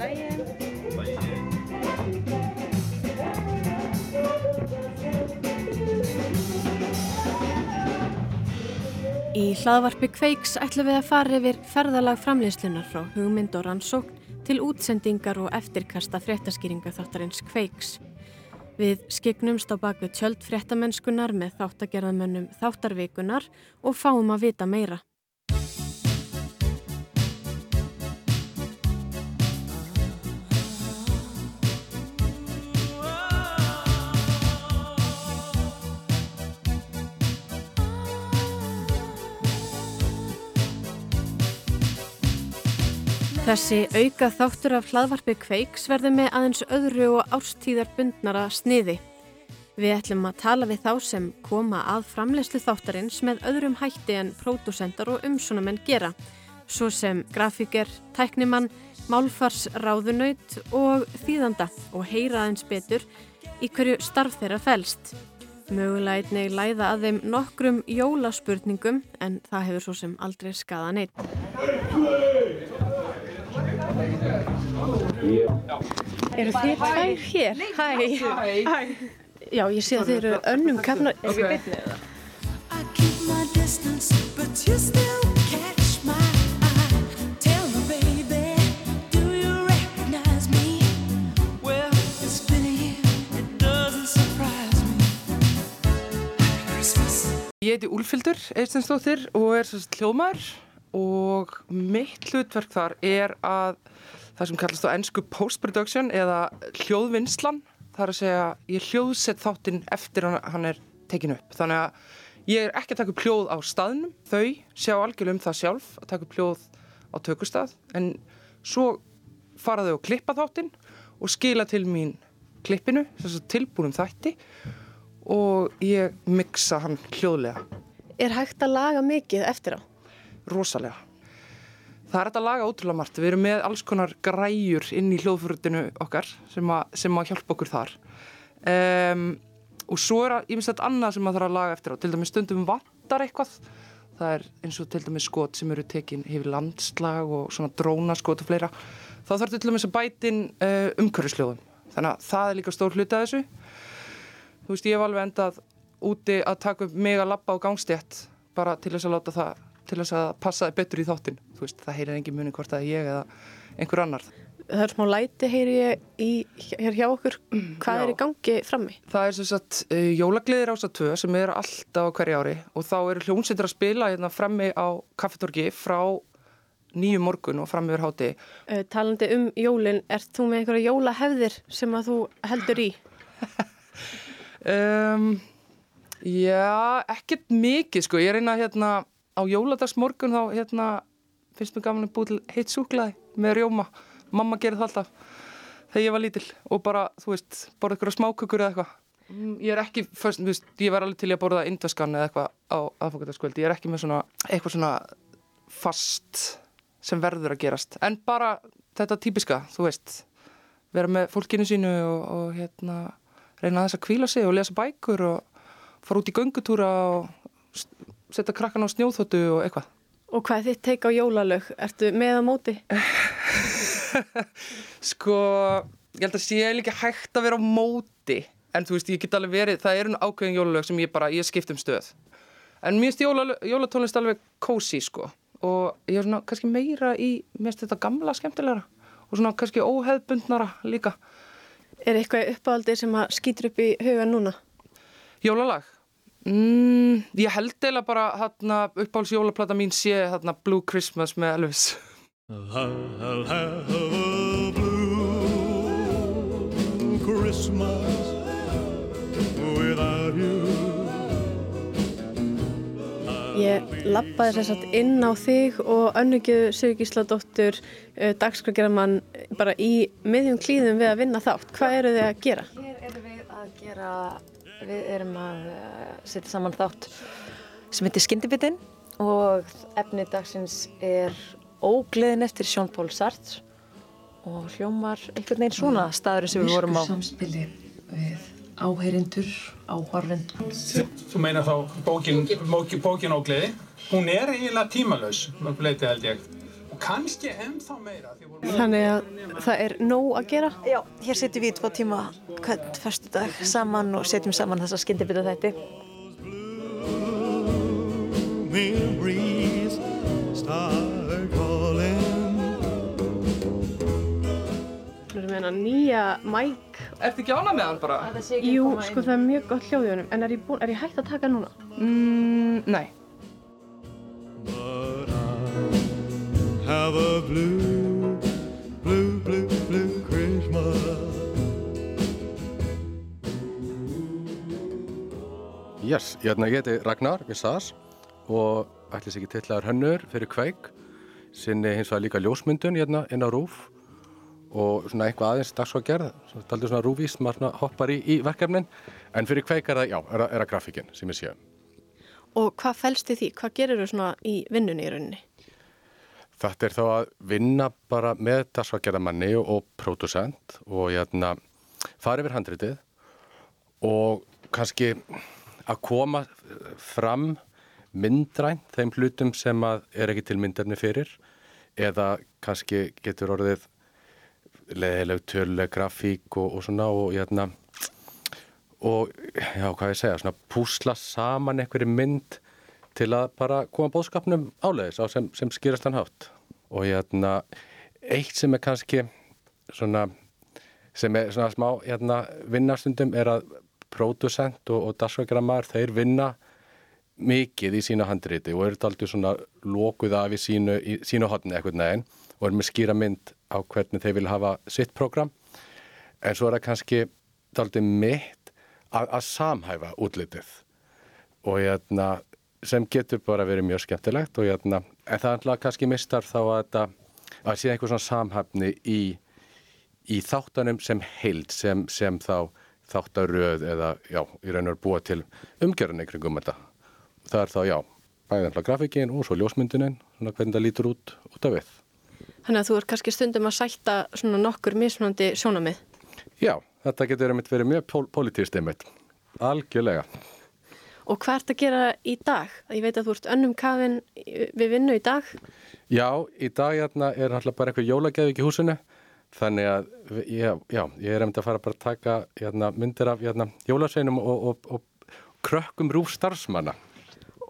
Í hlaðvarpi Kveiks ætlum við að fara yfir ferðalag framleyslunar frá hugmynd og rannsókn til útsendingar og eftirkasta fréttaskýringa þáttarins Kveiks. Við skiknumst á bakvið tjöld fréttamennskunar með þáttagerðamönnum þáttarvikunar og fáum að vita meira. Þessi auka þáttur af hlaðvarpi kveiks verður með aðeins öðru og árstíðar bundnara sniði. Við ætlum að tala við þá sem koma að framlegslu þáttarins með öðrum hætti en pródúsendar og umsónamenn gera, svo sem grafíker, tæknimann, málfarsráðunaut og þýðanda og heyra aðeins betur í hverju starf þeirra fælst. Mögulega einnig læða að þeim nokkrum jólaspurningum en það hefur svo sem aldrei skada neitt. Eru þið tvær hér? Hæ. Hæ. Já, ég sé að þið eru önnum kafna. Er við byrnið það? Ég heiti Úlfildur Eistensdóttir og er hljóðmær og mitt hlutverk þar er að það sem kallast á ennsku post-production eða hljóðvinnslan. Það er að segja, ég hljóðsett þáttinn eftir hann er tekin upp. Þannig að ég er ekki að taka upp hljóð á staðnum. Þau sjá algjörlega um það sjálf að taka upp hljóð á tökustað. En svo fara þau að klippa þáttinn og skila til mín klippinu, tilbúnum þætti og ég miksa hann hljóðlega. Er hægt að laga mikið eftir á? Rosalega. Það er þetta laga ótrúlega margt. Við erum með alls konar græjur inn í hljóðfurutinu okkar sem að, sem að hjálpa okkur þar. Um, og svo er íminnst annað sem maður þarf að laga eftir á. Til dæmis stundum vantar eitthvað. Það er eins og til dæmis skot sem eru tekin hefur landslag og svona drónaskot og fleira. Þá þarf til dæmis að bætin uh, umhverfisljóðum. Þannig að það er líka stór hluti að þessu. Þú veist, ég hef alveg endað úti að taka upp mig að lappa á gangstétt bara til þess að láta það til þess að passa betur í þáttin veist, það heyrir engin muni hvort að ég eða einhver annar Það er smá læti heyri ég í, hér hjá okkur hvað Já. er í gangi frammi? Það er sem sagt uh, jólagliðir ása 2 sem er alltaf hverja ári og þá eru hljómsveitir að spila hérna frammi á kaffetorgi frá nýju morgun og frammi verið háti uh, Talandi um jólin, ert þú með einhverja jólahefðir sem að þú heldur í? um, já, ekkert mikið sko, ég reyna hérna á jóladagsmorgun þá hérna, finnst mér gaman að búið til heitt súklaði með rjóma. Mamma gerði það alltaf þegar ég var lítil og bara, þú veist, borða eitthvað smákökur eða eitthvað. Mm, ég er ekki, fyrst, veist, ég var alveg til að borða indvaskan eða eitthvað á aðfokkataskvöldi ég er ekki með svona, eitthvað svona fast sem verður að gerast. En bara þetta típiska þú veist, vera með fólkinu sínu og, og hérna reyna þess að kvíla sig og lesa bækur og fara út í göngutúra og setja krakkan á snjóþóttu og eitthvað. Og hvað þitt teik á jólalög? Ertu með á móti? sko, ég held að sé líka hægt að vera á móti en þú veist, ég get alveg verið, það eru ákveðin jólalög sem ég bara, ég skipt um stöð en mér finnst jólatónlist alveg kósi, sko og ég er svona kannski meira í, mér finnst þetta gamla skemmtilegra og svona kannski óheðbundnara líka Er eitthvað uppáaldið sem að skýtur upp í hugan núna? Jólalag? Mm, ég held eða bara hérna, uppáhalds jólaplata mín sé hérna, Blue Christmas með Elvis I'll have a blue Christmas without you Ég lappaði þess að inn á þig og önnugjöðu Sigurgísladóttur uh, dagskragerðamann bara í miðjum klíðum við að vinna þátt. Hvað eru þið að gera? Hér erum við að gera Við erum að eh, setja saman þátt sem heitir Skyndibitinn og efni dagsins er Ógleðin eftir Sjón Pól Sartre og hljómar einhvern veginn svona staðurinn sem við vorum á. Samspili við áheyrindur, áhorfindur. Þú meina þá bókin, bókin Ógleði, hún er eiginlega tímalös, mjög leiti held ég. Kannski ennþá meira. Þannig að það er nóg að gera? Já, hér setjum við í tvo tíma hvern fyrstu dag saman og setjum saman þessa skyndibita þætti. memories start calling. Þú erum meina nýja mæk. Ertu ekki ána með hann bara? Jú, sko það er mjög gott hljóð í honum, en er ég, búin, er ég hægt að taka núna? Mm, nei. Have a blue, blue, blue, blue Christmas. Yes, hérna, ég heiti Ragnar Vissas og ætlis ekki tillaður hönnur fyrir kveik sinni hins vegar líka ljósmyndun hérna inn á rúf og svona eitthvað aðeins dagsvagerð, taldur svona rúvís, maður svona hoppar í, í verkefnin en fyrir kveik er það, já, er, það- er það grafíkin sem ég sé. Og hvað fælst þið því? Hvað gerir þú svona í vinnunni í rauninni? Þetta er þá að vinna bara með dagsvagerðamanni og, pródusent og hérna fara yfir handritið og kannski að koma fram myndrænt þeim hlutum sem er ekki til myndarni fyrir eða kannski getur orðið leðileg töluleg grafík og, og svona og hérna og já, hvað ég segja, svona púsla saman einhverju mynd til að bara koma bóðskapnum áleiðis á sem, sem skýrast hann hátt. Og hérna eitt sem er kannski svona sem er svona smá hérna, vinnastundum er að pródusent og, og dagsvækramar þeir vinna mikið í sína handriti og eru aldrei svona lókuð af í sínu, sínu hotni eitthvað neginn og eru með skýra mynd á hvernig þeir vilja hafa sitt program en svo er það kannski aldrei mitt að, að samhæfa útlitið. Og hérna, sem getur bara verið mjög skemmtilegt og hérna, en það er alltaf kannski mistar þá að þetta að sé einhver svona samhæfni í, í þáttanum sem heild sem, sem þá þáttaröð eða já, í raun og veru búa til umgjörðan kringum þetta. Það er þá já, bæðið alltaf grafíkin og svo ljósmyndunin, svona hvernig það lítur út út af við. Þannig að þú er kannski stundum að sætta svona nokkur mismunandi sjónamið. Já, þetta getur verið mjög pól pólitíst einmitt, algjörlega. Og hvað ert að gera í dag? Ég veit að þú ert önnum kafin við vinnu í dag. Já, í dag hérna, er alltaf bara einhver jólageðvík í húsinu þannig að já, já, ég er einmitt að fara bara að taka hérna, myndir af hérna, jólasveinum og, og, og krökkum rúf starfsmanna.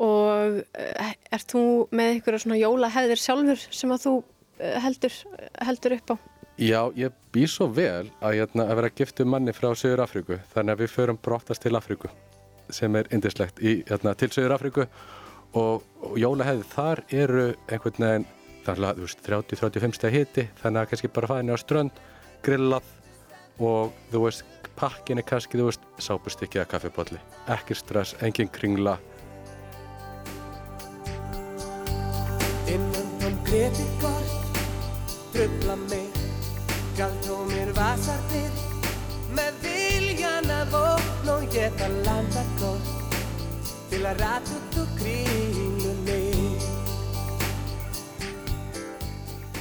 Og uh, ert þú með einhverja svona jólahefðir sjálfur sem að þú uh, heldur, heldur upp á? Já, ég bý svo vel að, hérna, að vera giftu manni frá Söður Afríku þannig að við förum brottast til Afríku sem er indislegt í, hérna, til Söður Afríku. Og, og jólahefði þar eru einhvern veginn þannig að þú veist 30-35 steg hiti þannig að kannski bara fæðin á strönd grillað og þú veist pakkin er kannski þú veist sápustykki eða kaffipolli ekki stress, engin kringla. Innan um kreditkort Trubla mig Galtómir vasarnir. Með vopna og geta landa gott Til að rata út úr kringlunni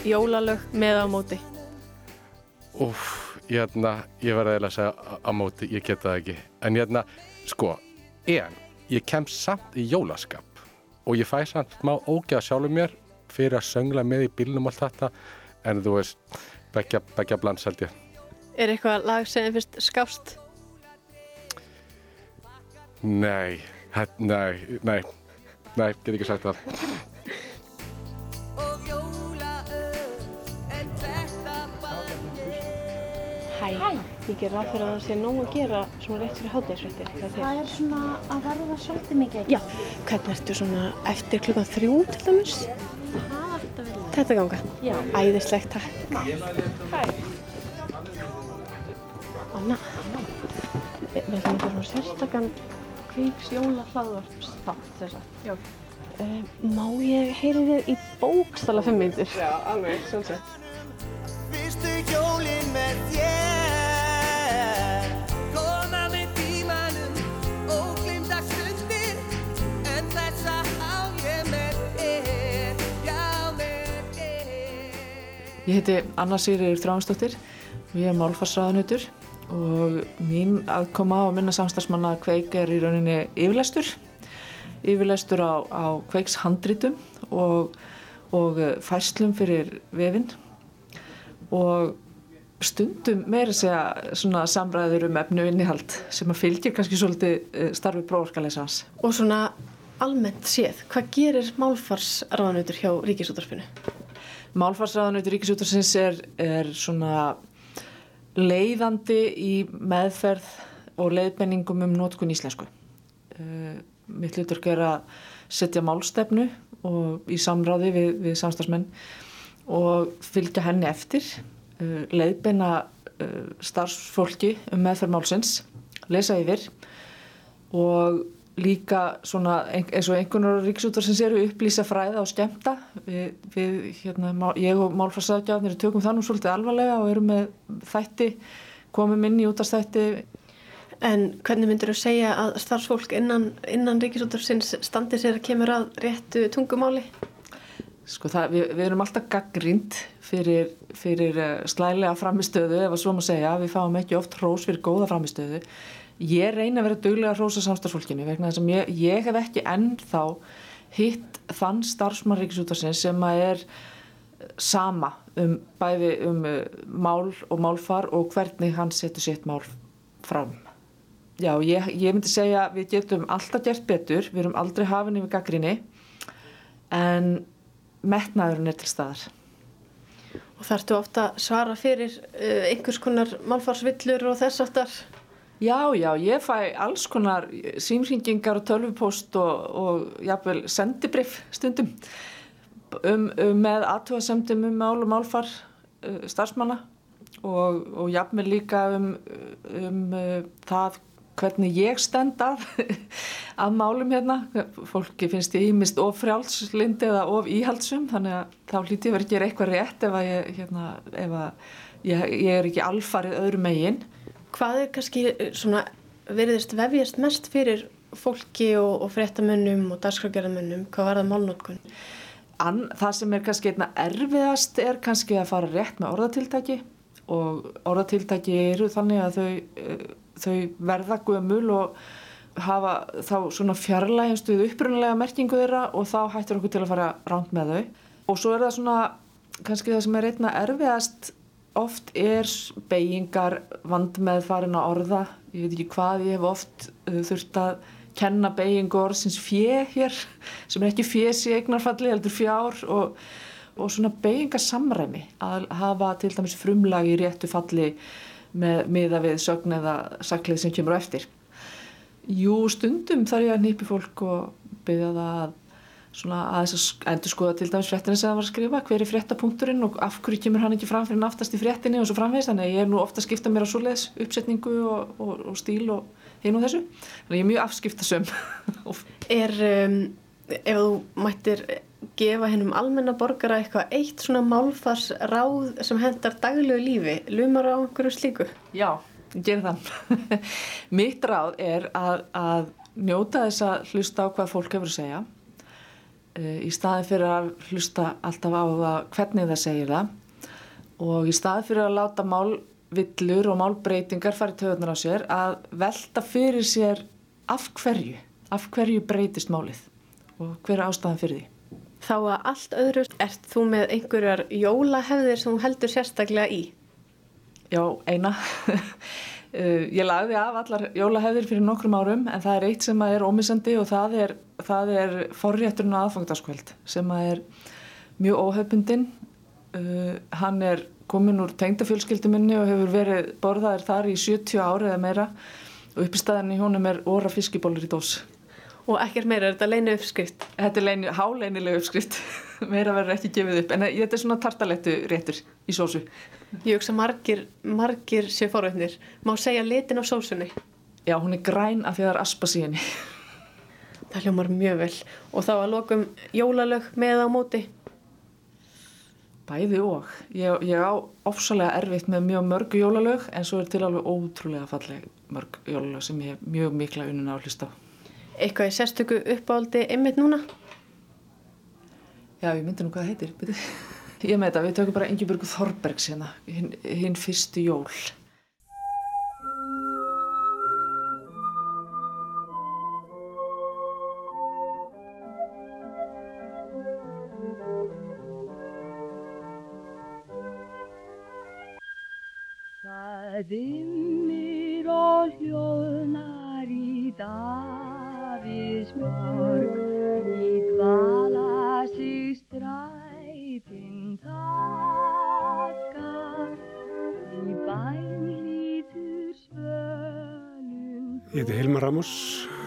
Jólalög með á móti. Úf, hérna, ég verði eiginlega að segja á- móti, ég get það ekki. En hérna, sko, en ég kem samt í jólaskap og ég fæ samt smá ógeða sjálfur mér fyrir að söngla með í bílnum og allt þetta, en þú veist, begja, begja blands held ég. Er eitthvað lag sem þið finnst skást? Nei, nei, nei, nei, get ekki sagt það. Og jólaöð En þetta barni Hæ. Ég ger ráð fyrir að það sé nóg að gera svona rétt fyrir hátægisvettir. Það er svona að verða svolítið mikið Já, hvernig ertu svona eftir klukkan þrjú til dæmis? Þetta ganga? Já. Æðislegt, takk. Hæ. Anna. Við ætlum að gera svona sérstakann kvíks jóla hlaðvarps þátt þess að. Já. Uh, má ég heyri þið í bókstala fimm myndir? Já, alveg, sjálfsagt. Fyrstu jólin með þér Koma með tímanum Óglimta stundir En þessa á ég með þér Já, með þér Ég heiti Anna Sigriður Þráinsdóttir og ég er málfarsraðanutur og mín aðkoma og minna samstagsmanna kveik er í rauninni yfirlestur yfirlestur á, á kveiks handritum og, og eh, færslum fyrir vefinn og stundum meira segja svona samræður um efnu innihald sem að fylgir kannski svolítið eh, starfi bróorkaleysans. Og svona almennt séð, hvað gerir málfarsraðanutur hjá Ríkisútarfinu? Málfarsraðanutur Ríkisútarsins er, er svona leiðandi í meðferð og leiðbenningum um nótkun íslensku. Uh, mitt hlutur er að setja málstefnu og í samráði við, við samstagsmenn og fylgja henni eftir, uh, leiðbenna uh, starfsfólki um meðferð málsins, lesa yfir og líka svona eins og einhvern veginn ríksútarsins eru upplýsa fræða og skemta við, við hérna, ég og málfarsaðgjafnir tökum það nú svolítið alvarlega og erum með þætti komum inn í útastætti En hvernig myndir þú segja að starfsfólk innan, innan ríkisútarsins standi sér að kemur að réttu tungumáli? Sko það, við, við erum alltaf gaggrind fyrir, fyrir eh, slælega framistöðu ef að svo maður segja, við fáum ekki oft hrós fyrir góða framistöðu ég reyna að vera duglega að hrósa samstarfsfólkinu vegna þess að ég, ég hef ekki ennþá hitt þann starfsmann ríkisútarsins sem að er sama um bæði um uh, mál og málfar og hvernig hann setur sitt mál fram. Já, ég, ég myndi segja að við getum alltaf gert betur, við erum aldrei hafinn yfir gaggrinni en metnaðurinn er til staðar. Og þarftu ofta svara fyrir uh, einhvers konar málfarsvillur og þess aftar? Já, já, ég fæ alls konar símringingar og tölvupost og, og jáfnveil sendibrif stundum um, um, með aðtúasemdum um mál og málfar uh, starfsmanna og, og jáfnveil líka um, um uh, það hvernig ég stend af að málum hérna. Fólki finnst ég ímist of frjálslind eða of íhaldsum þannig að þá hlíti ég verið að gera eitthvað rétt ef, ég, hérna, ef ég, ég er ekki alfarið öðru meginn Hvað er kannski eh, svona veriðist vefjast mest fyrir fólki og, og fréttamönnum og dagskragerðamönnum, hvað var það málnótkun? An, það sem er kannski einna erfiðast er kannski að fara rétt með orðatiltæki og orðatiltæki eru þannig að þau, eh, þau verða gömul og hafa þá svona fjarlæginstuð upprunlega merkingu þeirra og þá hættir okkur til að fara ránt með þau og svo er það svona kannski það sem er einna erfiðast oft er beigingar vand með farin að orða. Ég veit ekki hvað, ég hef oft uh, þurft að kenna beigingu orðsins fjö hér, sem er ekki fjös í eignarfalli, heldur fjár og, og svona beigingarsamræmi að hafa til dæmis frumlag í réttu falli með miða við sögn eða saklið sem kemur á eftir. Jú, stundum þarf ég að nýpi fólk og byggja það að svona að þess að endur skoða til dæmis fréttina sem það var að skrifa, hver er fréttapunkturinn og af hverju kemur hann ekki fram fyrir naftast í fréttinni og svo framvegist, þannig að ég er nú ofta að skipta mér á svoleiðis uppsetningu og, og, og stíl og hinn og þessu, þannig að ég er mjög afskiptasöm. Er, um, ef þú mættir gefa hennum almenna borgara eitthvað eitt svona málfars ráð sem hendar daglegu lífi, lumar á einhverju slíku? Já, ég ger það. Mitt ráð er að, að njóta þess að hlusta á hvað fólk hefur að segja í staði fyrir að hlusta alltaf á það hvernig það segir það og í staði fyrir að láta málvillur og málbreytingar fara í töðunar á sér að velta fyrir sér af hverju, af hverju breytist málið og hver er ástæðan fyrir því. Þá að allt öðru, ert þú með einhverjar jólahefðir sem þú heldur sérstaklega í? Já, eina. Uh, ég lagði af allar jólahefðir fyrir nokkrum árum en það er eitt sem er ómissandi og það er, það er forrétturinn aðfangdaskvöld sem er mjög óhefbundinn. Uh, hann er komin úr tengdafjölskylduminni og hefur verið borðaðir þar í 70 ári eða meira og upp í staðinni í honum er óra fiskibólur í dós. Og ekkert meira, er þetta leinu uppskrift? Þetta er leinu, háleinileg uppskrift, meira verður ekki gefið upp, en þetta er svona tartalettu réttur í sósu. Ég hugsa margir, margir sé forveitnir. Má segja litin á sósunni? Já, hún er græn af því að það er aspas í henni. Það hljómar mjög vel. Og þá að lokum jólalög með á móti? Bæði og. Ég, ég á ofsalega erfitt með mjög mörg jólalög, en svo er til alveg ótrúlega falleg mörg jólalög sem ég mjög mikla unnuna á hlust á eitthvað í sérstöku uppáldi ymmit núna? já ég myndi nú hvað það heitir ég með þetta, við tökum bara Ingeborg Þorbergs hérna, hinn, hinn fyrstu jól. Það vimmir og hljóðnar í Davísmjörn Ég heiti Hilmar Ramos,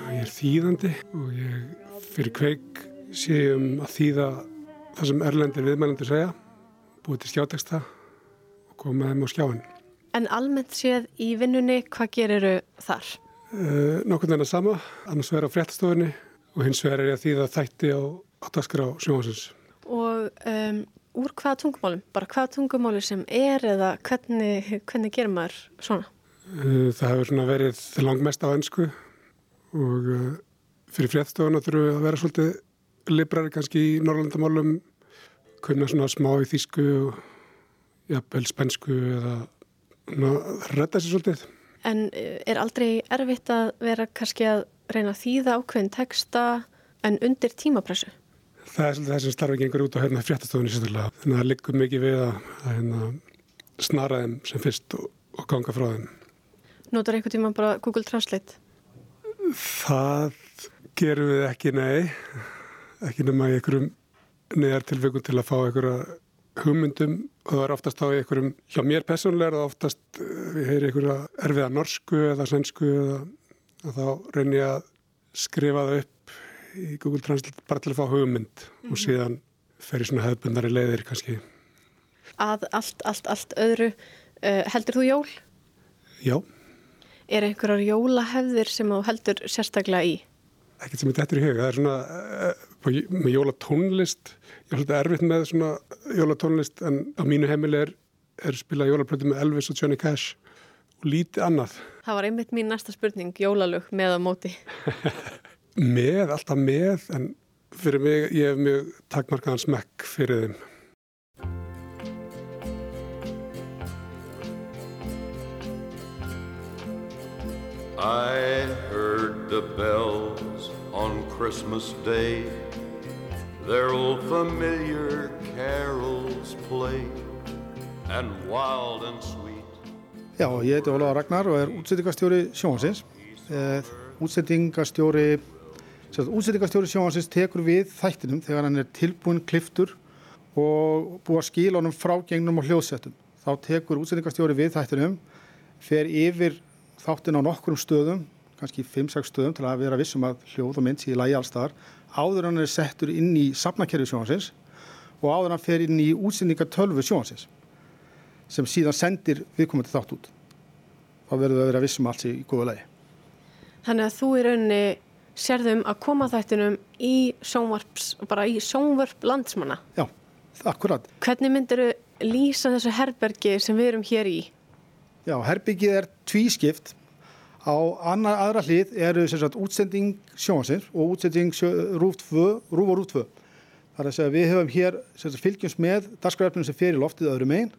ég er þýðandi og ég fyrir kveik sé um að þýða það sem erlendir viðmælendur segja, búið til skjáteksta og koma þeim á skjáin. En almennt séð í vinnunni, hvað geriru þar? Uh, Nokkurn veginn að sama, annars vegar á fréttastofunni og hins vegar er ég að þýða þætti á, á daskar á sjónvansins. Og um, úr hvaða tungumálum? Bara hvaða tungumáli sem er eða hvernig, hvernig gerir maður svona? Uh, það hefur svona verið langmest á ennsku og uh, fyrir fréttastofuna þurfum við að vera svolítið librari kannski í Norrlandamálum, kunna svona smá í þýsku og jafnvel spensku eða redda sér svolítið. En eh, er aldrei erfitt að vera kannski að reyna að þýða ákveðin texta en undir tímapressu? Það er svolítið það sem starfið gengur út á hérna fréttastofunni sérstaklega. Þannig að það liggur mikið við að, að hérna, snara þeim sem fyrst og, og ganga frá þeim. Notar einhvern tíma bara Google Translate? Það gerum við ekki, nei. Ekki nema í einhverjum neðar tilfengum til að fá einhverja hugmyndum og það er oftast á einhverjum, hjá mér personlega er það oftast, eh, við heyri einhverja erfiða norsku eða svensku eða þá reynir ég að skrifa það upp í Google Translate bara til að fá hugmynd og síðan fer ég svona hefðbundari leiðir kannski. Að allt, allt, allt öðru. Uh, heldur þú jól? Já, Er einhverjar jólahefðir sem þú heldur sérstaklega í? ekkert sem er dættur í huga. Það er svona uh, með jólatónlist, ég er svolítið erfitt með svona jólatónlist en á mínu heimili er, er spilað jólaplötu með Elvis og Johnny Cash og lítið annað. Það var einmitt mín næsta spurning, jólalög með á móti. Með, alltaf með, en fyrir mig, ég hef mjög takmarkaðan smekk fyrir þeim. I heard the bells on Christmas Day, their old familiar carols play, and wild and sweet. Já, ég heiti Ólaður Ragnar og er útsettingastjóri sjóhansins. Útsettingastjóri, útsettingastjóri sjóhansins tekur við þættinum þegar hann er tilbúin kliftur og búið að skila honum frá gengnum og hljóðsettum. Þá tekur útsettingastjóri við þættinum, fer yfir þáttin á nokkrum stöðum, kannski 5-6 stöðum til að vera vissum að hljóð og mynd sé í lagi allstaðar, áður hann er settur inn í safnakerfi sjóhansins og áður hann fer inn í útsendingatölvu sjóhansins sem síðan sendir viðkomandi þátt út. Þá verður við að vera vissum allt sé í góða lagi. Þannig að þú í rauninni sérðum að koma þættinum í sjónvarps, bara í sjónvarp landsmanna. Já, akkurat. Hvernig myndir þú lýsa þessu herbergi sem við erum hér í? Já, herbyggið er tvískipt. Á annar, aðra hlið eru sagt, útsending sjónsins og útsending rúf 2 rúf og rúf 2. Það er að segja við höfum hér sagt, fylgjumst með dagskrafnum sem fer í loftið öðrum einn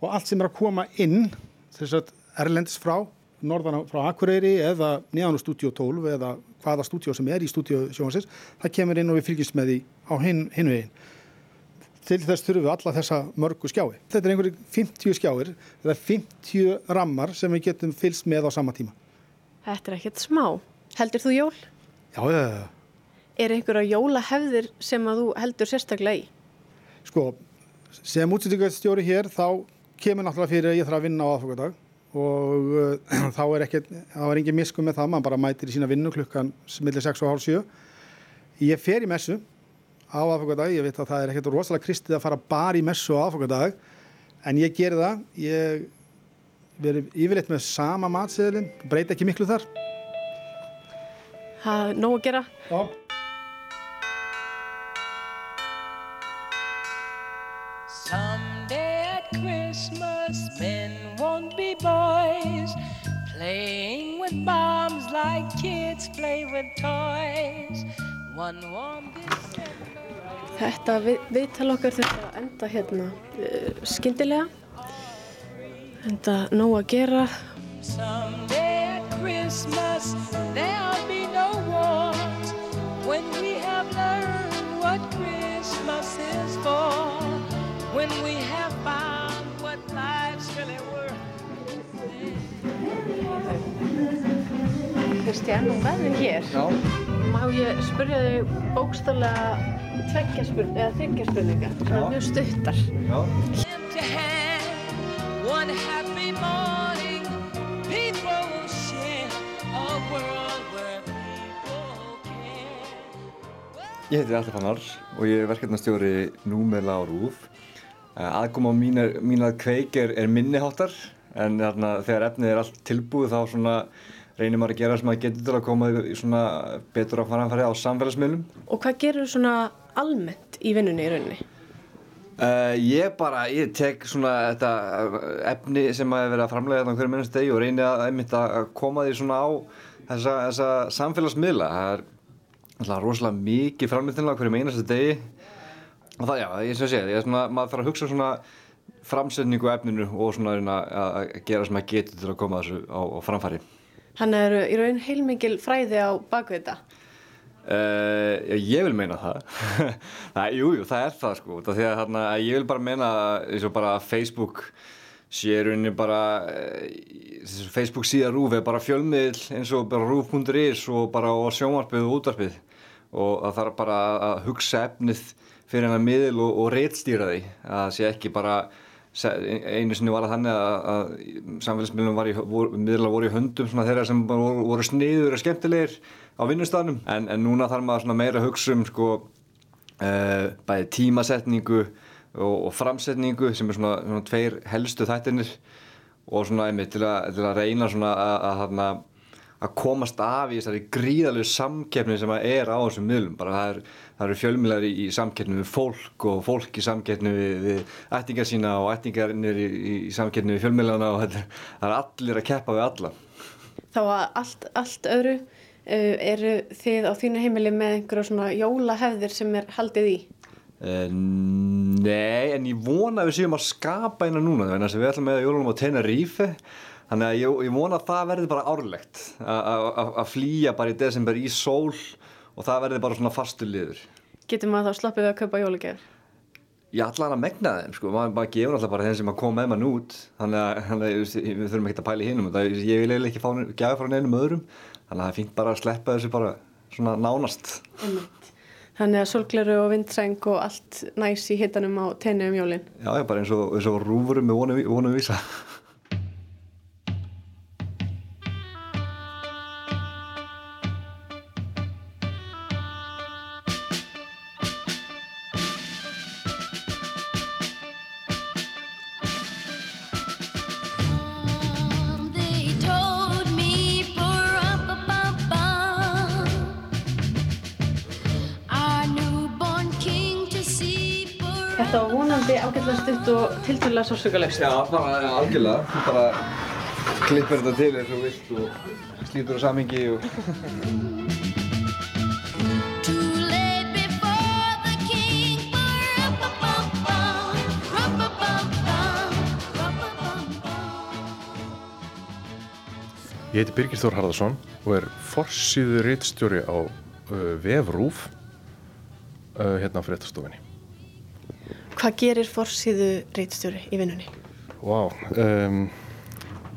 og allt sem er að koma inn sagt, erlendis frá, norðan frá Akureyri eða neðan á stúdíu 12 eða hvaða stúdíu sem er í stúdíu sjónsins, það kemur inn og við fylgjumst með því á hinn, hinn veginn til þess þurfum við alla þessa mörgu skjái. Þetta er einhverjum 50 skjáir, er 50 rammar sem við getum fylgst með á sama tíma. Þetta er ekkert smá. Heldur þú jól? Já, já, já. Er einhverja jólahefðir sem að þú heldur sérstaklega í? Sko, sem útsendingarstjóri hér þá kemur náttúrulega fyrir að ég þarf að vinna á aðfokadag og uh, þá er ekki, þá er engin miskum með það, mann bara mætir í sína vinnu klukkan millir 6 og hálf 7. Ég fer í messu á aðfokadag, ég veit að það er ekkert rosalega kristið að fara bara í messu á aðfokadag en ég ger það, ég verið yfirleitt með sama matseðlinn, breyta ekki miklu þar. Það er nóg að gera? Já. Someday at Christmas, men won't be boys, playing with bombs like kids play with toys. One warm December. Þetta við, viðtal okkar þurfti að enda hérna uh, skyndilega. Enda nóg að gera. Someday at Christmas, there'll be no wars when we have learned what Christmas is for. When we have found what life's really worth. Kristján og með þig hér. Já. Má ég spyrja þig bókstálega tveggja spurninga, eða þryggja spurninga, svona mjög stuttar. Ég heiti Alli Fannar og ég er verkefnastjóri Númela á Rúf. Aðgóma mín, er, mín að kveik er, er minniháttar en þarna, þegar efnið er allt tilbúið þá svona reynir maður að gera sem maður getur til að koma í svona betur á framfæri á samfélagsmiðlum. Og hvað gerur þú svona almennt í vinnunni í rauninni? Uh, ég bara, ég tek svona þetta efni sem að vera að framlega þetta á hverju minnast degi og reyni að, einmitt að koma því svona á þessa, þessa samfélagsmiðla. Það er alltaf rosalega mikið framleitinlega á hverju minnast degi og það, já, ég sem sé, ég er svona, maður þarf að hugsa svona framsetningu efninu og svona að að gera sem maður getur til að koma þessu á, á framfæri. Þannig eru í raun heilmikil fræði á baku þetta. Uh, ég vil meina það. Það, jú, það er það sko því að þarna, ég vil bara meina eins og bara Facebook sé í rauninni bara uh, Facebook síða rúf er bara fjölmiðl eins og bara rúf.is og bara og sjónvarpið og útvarpið. Og það þarf bara að hugsa efnið fyrir hennar miðl og, og réttstýra því að það sé ekki bara einu sinni var það þannig að, að samfélagsmiðlum var í, voru, í höndum þeirra sem voru, voru sniður og skemmtilegir á vinnustafnum en, en núna þarf maður meira að hugsa um sko uh, bæði tímasetningu og, og framsetningu sem er svona, svona tveir helstu þættinir og svona einmitt til að, til að reyna svona að, að, að komast af í þessari gríðalegu samkeppni sem að er á þessum miðlum. Bara það, er, það eru fjölmiðlar í, í samkeppni við fólk og fólk í samkeppni við, við ættingar sína og ættingarnir í, í samkeppni við fjölmiðlarna og þetta, það er allir að keppa við alla. Þá að allt, allt öðru uh, eru þið á þínu heimili með einhverja svona jólahefðir sem er haldið í? Uh, nei, en ég vona að við séum að skapa eina núna. Þannig að við ætlum með jólunum á Tenerife Þannig að ég, ég vona að það verði bara árlegt að flýja bara í desember í sól og það verði bara svona fastu liður. Getur maður þá sloppið við að kaupa jólagjafir? Ég hann að megna þeim sko, maður bara gefur alltaf bara þeim sem að koma með mann út þannig að, við þurfum ekki að pæla í hinnum ég vil eiginlega ekki fá gafir frá neinum öðrum þannig að það er fínt bara að sleppa þessu bara svona nánast. Einmitt. Þannig að solgleru og vindseng og allt næs í hittanum á tenni um jólinn? Já, já, bara eins og, eins og rúfurum með vonum, vonum vísa. Tilturlega sársökulegst. Já, bara algjörlega. Þú bara klippir þetta til eins og vilt og slítur á samingi og... Ég heiti Birgir Þór Harðarsson og er forsýður reittstjóri á uh, Vefrúf uh, hérna á fréttastofinni. Hvað gerir forsýðu reittstjóri í vinnunni? Vá, um,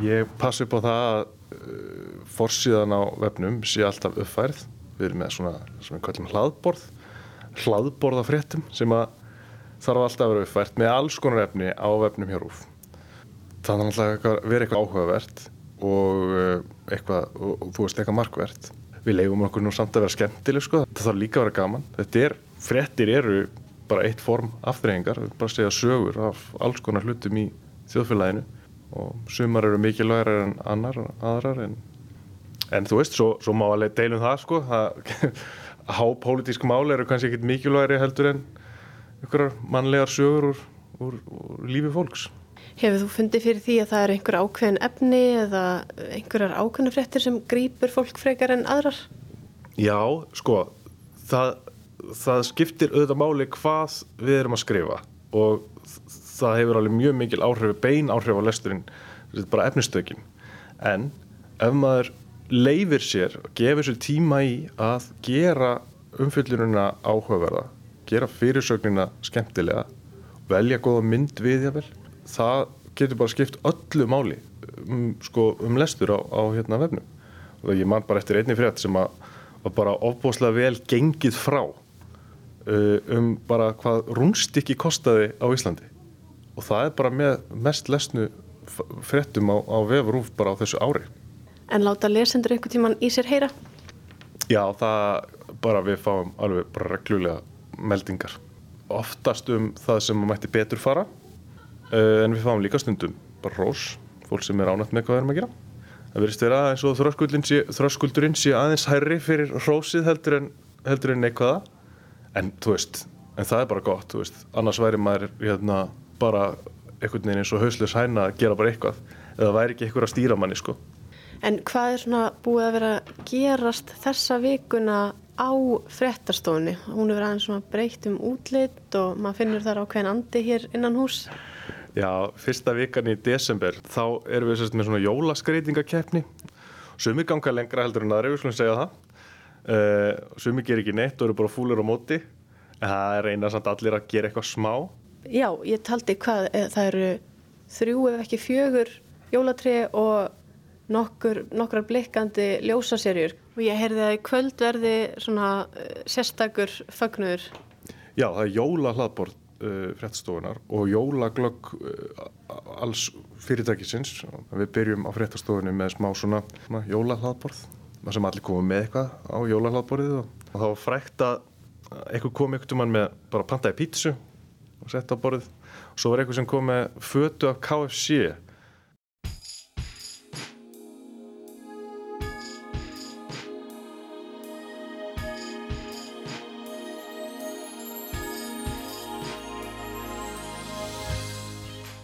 ég pass upp á það að uh, forsýðan á vefnum sé alltaf uppfærð. Við erum með svona sem við kallum hlaðborð, hlaðborð af fréttum sem að þarf alltaf að vera uppfært með alls konar efni á vefnum hjá Rúf. Það er alltaf að vera eitthvað áhugavert og eitthvað, og, þú veist, eitthvað markvert. Við leifum okkur nú samt að vera skemmtileg, sko. Það þarf líka að vera gaman. Þetta er, frettir eru bara eitt form aftreyingar, bara segja sögur af alls konar hlutum í þjóðfélaginu og sumar eru mikilvægir en annar, aðrar en, en þú veist, svo, svo má alveg deilum það, sko. Það, hápolítísk mál eru kannski ekkit mikilvægri heldur en einhverjar mannlegar sögur úr, úr, úr lífi fólks. Hefur þú fundið fyrir því að það er einhver ákveðin efni eða einhverjar ákveðin fréttir sem grýpur fólk frekar en aðrar? Já, sko, það, það skiptir auðvitað máli hvað við erum að skrifa og það hefur alveg mjög mikil áhrif, bein áhrif á lesturinn, bara efnistökin. En ef maður leifir sér, gefur sér tíma í að gera umfyllununa áhugaverða, gera fyrirsögnina skemmtilega, velja góða mynd við jável, það getur bara skipt öllu máli um, sko, um lestur á, á hérna vefnum og ég man bara eftir einni frétt sem að bara ofbúslega vel gengið frá um bara hvað rúnstykki kostaði á Íslandi. Og það er bara með mest lesnu f- fréttum á, á vefurúf bara á þessu ári. En láta lesendur einhvern tíman í sér heyra? Já, það bara við fáum alveg bara reglulega meldingar. Oftast um það sem mætti betur fara uh, en við fáum líka stundum bara rós, fólk sem er ánætt með hvað við erum að gera. Það verðist vera eins og þröskuldurinn sé aðeins hærri fyrir rósið heldur en, heldur en neikvæða en þú veist, en það er bara gott annars væri maður hérna bara einhvern veginn eins og hausleis hæna að gera bara eitthvað, eða væri ekki eitthvað að stýra manni sko. En hvað er svona búið að vera gerast þessa vikuna á fréttastofunni? Hún er verið aðeins svona breytt um útlit og maður finnur þar ákveðin andi hér innan hús. Já, fyrsta vikan í desember þá erum við sérst með svona jólaskreitingakeppni. Sumi ganga lengra heldur en aðri, við skulum segja það uh, sumi ger ekki neitt og eru bara fúlur á móti. En það er reyna samt allir að gera eitthvað smá. Já, ég taldi hvað, eh, það eru þrjú ef ekki fjögur jólatri og nokkur, nokkrar blikkandi ljósaserjur og ég heyrði að í kvöld verði svona uh, sérstakur fagnuður. Já, það er jóla hlaðbord uh, fréttastofunar og jólaglögg uh, alls fyrirtækisins. Við byrjum á fréttastofunni með smá svona, svona jóla hlaðborð sem allir komum með eitthvað á jóla hlaðborðið og, og það var frækt að eitthvað kom eitthvað mann með bara pantaði pítsu og sett á borðið. Og svo var eitthvað sem kom með fötu af KFC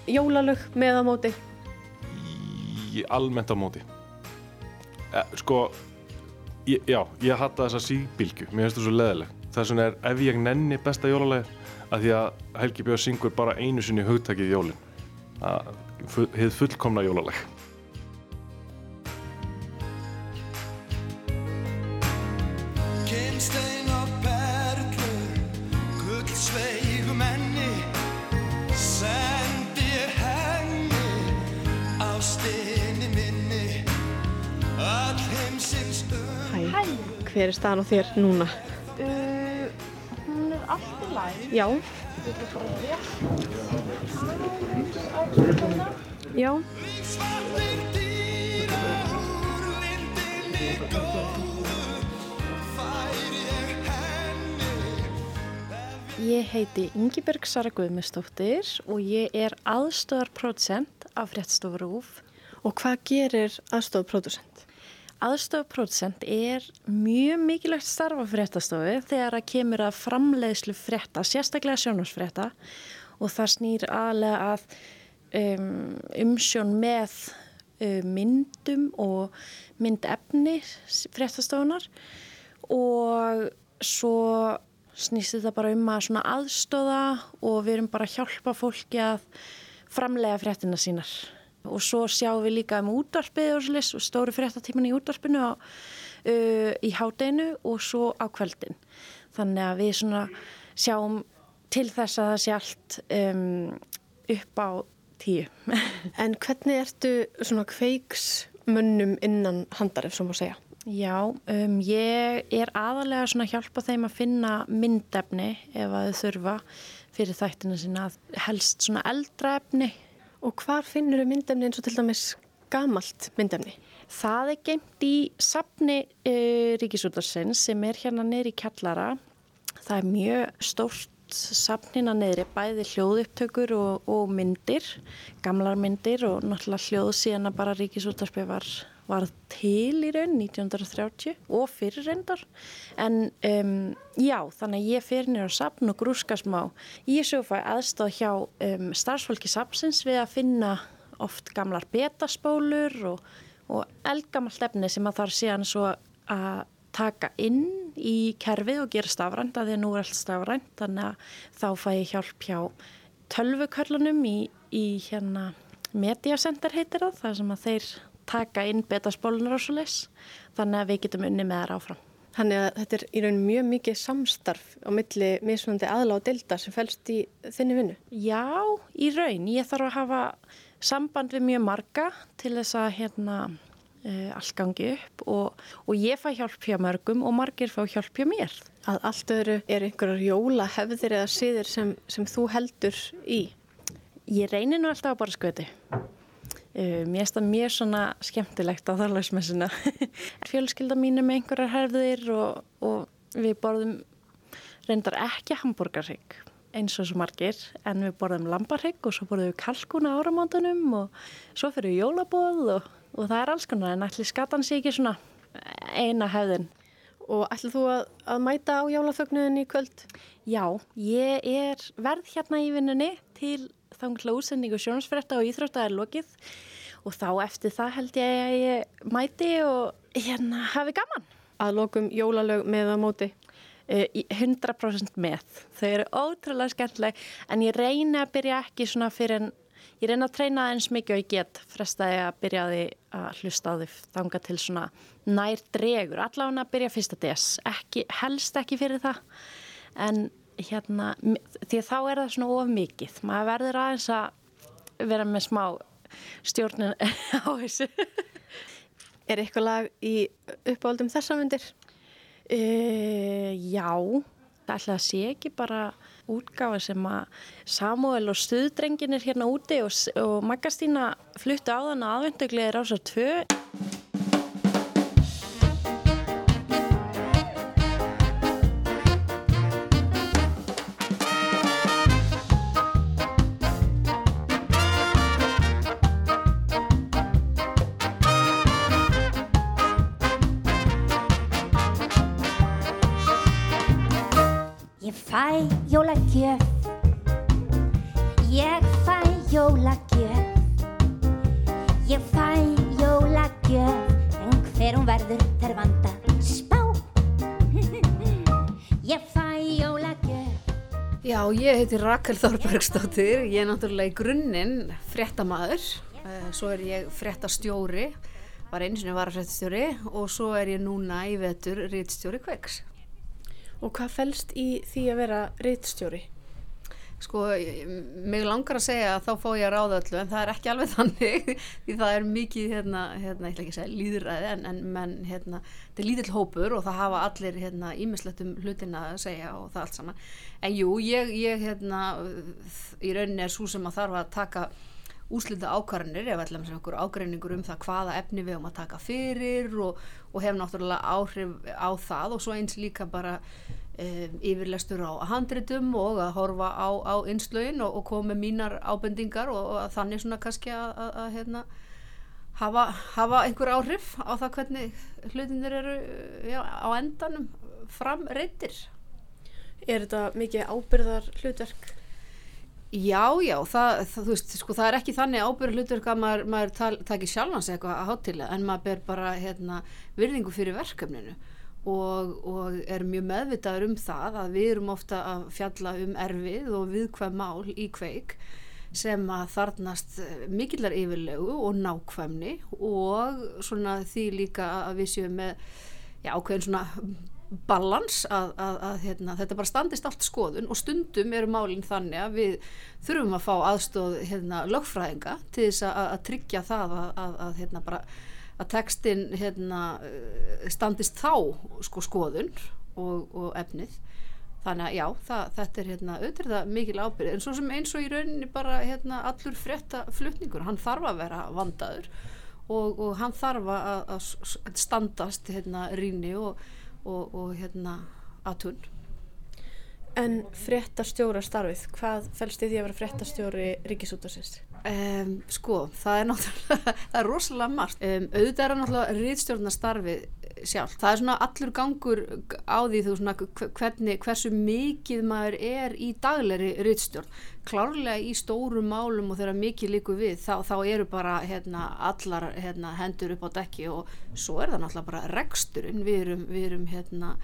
Jólalög með á móti. í almennt á móti. E, sko ég, já, ég hatta þessa síbylgu mér finnst það svo leðileg þess vegna er ef ég nenni besta jólaleg að því að Helgi Björn syngur bara einu sinni hugtakið jólin. Að hið fullkomna jólaleg staðan á þér núna? Uh, hún er allt í læg. Já. Við erum bara rétt á tölvuna. Já. Ég heiti Ingibjörg Sara Guðmustóttir og ég er aðstöðarpródusent af Fréttstofur Úf. Og hvað gerir aðstofapródusent? Aðstofapródusent er mjög mikilvægt starf á fréttastofu þegar að kemur að framleiðslu frétta, sérstaklega sjónvarsfrétta og það snýr aðlega að um, umsjón með um, myndum og myndefni fréttastofunar og svo snýst þetta bara um að aðstóða og við erum bara að hjálpa fólki að framlega fréttina sínar og svo sjáum við líka um útvarpið og, og stóru fréttatíman í útvarpinu á, uh, í hádeginu og svo á kvöldin þannig að við svona sjáum til þess að það sé allt um, upp á tíu En hvernig ertu svona kveiksmönnum innan handar ef svo má segja? Já, um, ég er aðalega svona að hjálpa þeim að finna myndefni ef að þau þurfa fyrir þættina sinna helst svona eldra efni. Og hvar finnur þau myndefni eins og til dæmis gamalt myndefni? Það er geimt í sapni uh, Ríkisútarsins sem er hérna neyri Kjallara. Það er mjög stórt sapnina neyri, bæði hljóðupptökur og, og myndir, gamlar myndir og náttúrulega hljóð síðan að bara Ríkisútarspi var var til í raun 1930 og fyrir reyndar. En um, já þannig að ég fyrir nýra sapn og grúska smá. Ég svo fæ aðstáð hjá um, starfsfólki sapsins við að finna oft gamlar betaspólur og, og eldgamalt efni sem að þarf síðan svo að taka inn í kerfið og gera stafrænt að því að nú er allt stafrænt þannig að þá fæ ég hjálp hjá tölvuköllunum í, í hérna Mediacenter heitir það, það sem að þeir taka inn betaspólunar og svo leis þannig að við getum unni með þær áfram. Þannig að þetta er í raun mjög mikið samstarf á milli mismunandi aðla og delta sem fælst í þinni vinnu. Já, í raun. Ég þarf að hafa samband við mjög marga til þess að hérna, uh, allt gangi upp og, og ég fæ hjálp hjá mörgum og margir fá hjálp hjá mér. Að allt öðru er einhverjar jólahefðir eða síðir sem, sem þú heldur í? Ég reynir nú alltaf að bara sköti. Uh, mér finnst það mjög svona skemmtilegt á þarlagsmessuna. Fjölskylda mínu með einhverjar herðir og, og við borðum reyndar ekki hambúrgarrygg eins og svo margir en við borðum lambarrygg og svo borðum við kalkuna áramóndunum og svo fyrir við jólabóð og, og það er alls konar en allir skatan sé ekki svona eina hefðin. Og ætlum þú að, að mæta á jólafögnuðin í kvöld? Já, ég er verð hérna í vinnunni til þangla útsendingu sjónasfretta og íþrótta er lokið og þá eftir það held ég að ég mæti og hérna hafi gaman. Að lokum jólalög með að móti? Uh, 100% með. Þau eru ótrúlega skemmtileg en ég reyna að byrja ekki svona fyrir en ég reyna að treyna eins mikið og ég get frestaði að byrja að, að hlusta á því þanga til svona nær dregur. Allavega að byrja fyrsta des. Ekki, helst ekki fyrir það en hérna, því þá er það svona of mikið, maður verður aðeins að vera með smá stjórnun á þessu. Er eitthvað lag í uppáldum þessamöndir? Uh, eh, já. Það ætla að sé ekki bara útgáða sem að Samuel og stuðdrenginir hérna úti og, og Maggastína fluttu á þann aðvenduglega í Rásar 2 fæ jólagjöf. Ég fæ jólagjöf. Ég fæ jólagjöf En hver hún verður þær vanda spá. Ég fæ jólagjöf. Já, ég heiti Rakel Þorbergsdóttir, ég er náttúrulega í grunninn fréttamaður, uh, svo er ég fréttastjóri, var einu sinni var fréttastjóri og svo er ég núna í vetur rítstjóri kveiks. Og hvað fælst í því að vera rítstjóri? Sko, mig langar að segja að þá fá ég að ráða öllu en það er ekki alveg þannig því það er mikið, hérna, hérna, ég ætla ekki að segja líðræði en, en menn, hérna, þetta er lítill hópur og það hafa allir, hérna, ímislegt um hlutina að segja og það allt saman. En jú, ég, ég, hérna, í rauninni er svo sem að þarf að taka úslita ákvarðanir ef ætlum sem einhver ágreiningur um það hvaða efni við höfum að taka fyrir og, og hef náttúrulega áhrif á það og svo eins líka bara um, yfirlestur á handritum og að horfa á, á innslögin og, og koma með mínar ábendingar og, og þannig svona kannski að, hérna, hafa, hafa einhver áhrif á það hvernig hlutinir eru já, á endanum framreittir. Er þetta mikið ábyrðar hlutverk? Já, já, það, það, veist, sko, það er ekki þannig ábyrður hlutverk að maður, maður takir sjálfans eitthvað að hátilega en maður ber bara hérna, virðingu fyrir verkefninu. Og, og er mjög meðvitaður um það að við erum ofta að fjalla um erfið og viðkvæm mál í kveik sem að þarnast eh, mikillar yfirlegu og nákvæmni og svona því líka að við séum með já, ákveðin svona balans að, að, að hérna, þetta bara standist allt skoðun og stundum eru málinn þannig að við þurfum að fá aðstóð hérna, lögfræðinga til þess að, að tryggja það að, hérna, bara, textin hérna, eh, standist þá sko, skoðun og, og efnið. Þannig að já, það, þetta er hérna, auðvitað mikil ábyrð en svo sem eins og í rauninni bara hérna, allur frétta flutningur, hann þarf að vera vandaður og, og hann þarf að, standast rýni og, og, og hérna, aðtun En fréttastjóra starfið, hvað fælst í því að vera fréttastjóri ríkisútarsins? Um, sko, það er náttúrulega, það er rosalega margt. Um, auðvitað er náttúrulega rítstjórnarstarfið sjálf. Það er svona allur gangur á því þú svona hve- hvernig, hversu mikið maður er í daglegri rítstjórn. Klárlega í stórum málum og þegar mikið líku við, þá, þá eru bara hérna, allar hérna, hendur upp á dekki og svo er það náttúrulega bara reksturinn. Við erum, við erum hérna,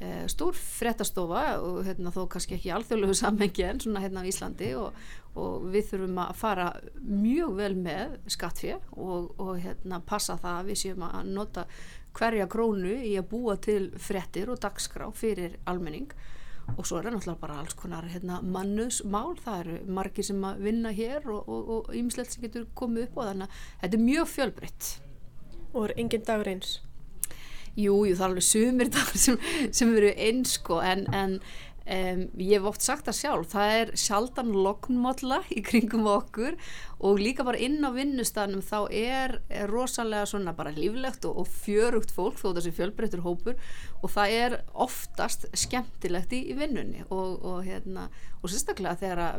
eh, stór fréttastofa og hérna, þó kannski ekki alþjóðlegu samhengi en svona hérna á Íslandi og, og við þurfum að fara mjög vel með skattfjö og, og hérna, passa það að við séum að nota hverja krónu í að búa til fréttir og dagskrá fyrir almenning. Og svo er það náttúrulega bara alls konar hérna, mannusmál, það eru margir sem að vinna hér og ýmislegt sem getur komið upp og þannig að þetta er mjög fjölbreytt. Og er engin dagur eins? Jú, jú, það er alveg sumir dagar sem, sem eru eins sko. En, en um, ég hef oft sagt það sjálf, það er sjaldan lognmólla í kringum okkur og líka bara inn á vinnustanum þá er, er rosalega svona bara líflegt og, og fjörugt fólk þó þessi fjölbreyttur hópur og það er oftast skemmtilegt í, í vinnunni og, og, hérna, og sérstaklega þegar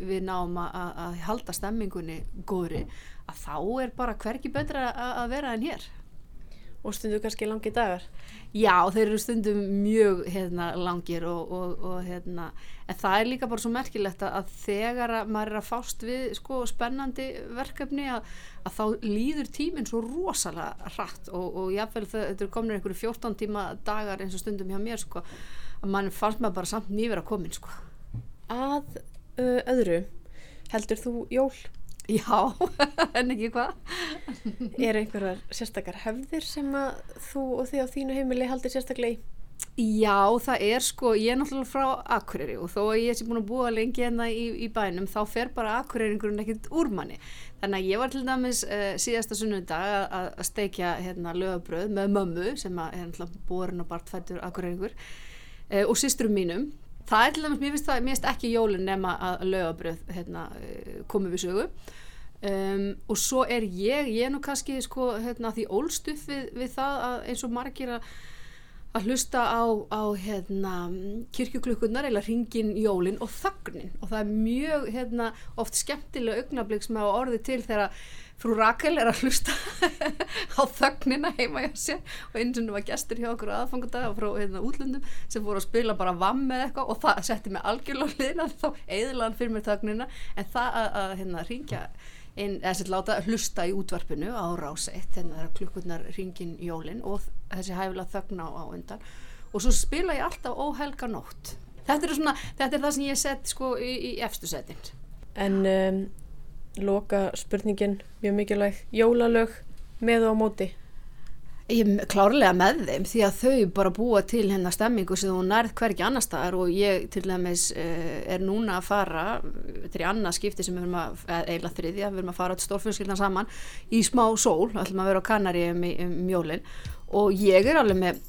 við náum að- að halda stemmingunni góðri að þá er bara hverki betra að, að vera en hér Og stundu kannski langi dagar? Já, þeir eru stundum mjög hérna, langir og, og, og hérna, en það er líka bara svo merkilegt að, þegar að maður er að fást við sko, spennandi verkefni að, að þá líður tíminn svo rosalega hratt og, og jáfnvel þau- þetta er komin einhverju 14 tíma dagar eins og stundum hjá mér sko, að mann fannst maður bara samt nýver að komin sko. Að uh, öðru, heldur þú jól? Já, en ekki hvað? er einhverjar sérstakar hefðir sem að þú og þið á þínu heimili haldir sérstaklega í? Já, það er sko, ég er náttúrulega frá Akureyri og þó að ég sé búin að búa lengi hérna í, í bænum, þá fer bara Akureyringurinn ekkert úr manni. Þannig að ég var til dæmis uh, síðasta sunnudag að, steikja hérna lögabröð með mömmu sem að er náttúrulega borin og bartfættur Akureyringur uh, og systrum mínum. Það er til dæmis, mér finnst það, mér finnst ekki jólin nema að lögabröð hérna, uh, komi við sögu. Um, og svo er ég, ég er nú kannski sko, hérna, því ólstuð við, við það að eins og margir að að hlusta á, á hérna, kirkjuklukkunar eða ringin jólin og þögnin og það er mjög hérna, oft skemmtilega augnablík sem hafa orðið til þegar frú Rakel er að hlusta á þögnina heima hjá sér og eins og var gestur hjá okkur aðfangadag frá hérna, útlöndum sem voru að spila bara vamm með eitthvað og það setti mig algjörlega hliðina þá eðilaðan fyrir mér þögnina. En það að, að hérna, ringja inn, eða sér láta hlusta í útvarpinu á ráseitt, hérna þegar klukkurnar ringin jólin og þessi hæfilega þögna á, undan. Og svo spila ég alltaf óhelga nótt. Þetta er, svona, þetta er það sem ég set sko í, í efstu setin En um, loka spurningin, mjög mikilvæg, jólalög með og á móti? Ég er klárlega með þeim því að þau bara búa til hérna stemmingu sem þú nærð hverki annar staðar og ég til dæmis uh, er núna að fara þetta er í annað skipti sem við erum að eiginlega þriðja, við erum að fara til stórfjölskyldan saman í smá sól, ætlum að vera á Kanari um, í- um jólin og ég er alveg með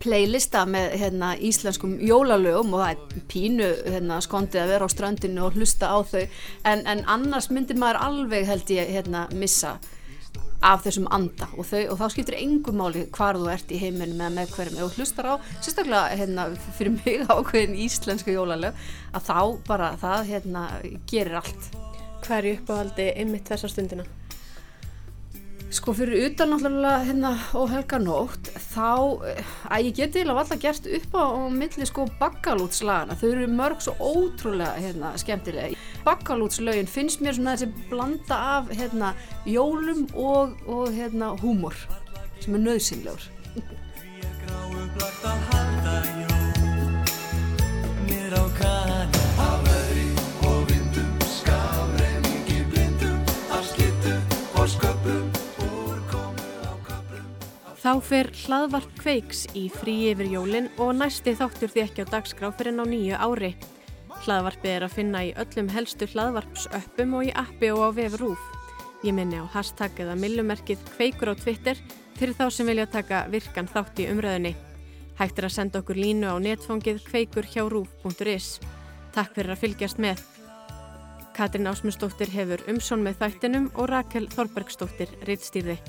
playlista með hérna, íslenskum jólalögum og það er pínu hérna, skondið að vera á strandinu og hlusta á þau. En, en annars myndir maður alveg held ég hérna, missa af þessum anda. Og, þau, og þá skiptir engum máli hvar þú ert í heiminum eða með hverjum. Og hlustar á, sérstaklega hérna, fyrir mig ákveðin íslensku jólalög að þá bara það hérna, gerir allt. Er í uppáhaldi einmitt þessa stundina? Sko fyrir utan náttúrulega hérna og helga nótt þá eh, að ég geti eiginlega alltaf gert upp á, milli sko bakkalútslagana þau eru mörg svo ótrúlega hérna skemmtilega. Bakkalútslögin finnst mér svona þessi blanda af hérna jólum og, og hérna húmor sem er nöðsynlegur. Þá fer hlaðvarp kveiks í frí yfir jólin og næsti þáttur því ekki á dagskrá fyrir á nýju ári. Hlaðvarpið er að finna í öllum helstu hlaðvarpsöppum og í appi og á vef rúf. Ég minni á hashtag eða millumerkið kveikur á Twitter fyrir þá sem vilja taka virkan þátt í umræðunni. Hægt er að senda okkur línu á netfangið kveikur hjá rúf.is. Takk fyrir að fylgjast með. Katrin Ásmundsdóttir hefur umsjón með þættinum og Rakel Þorbergsdóttir rittstýrði.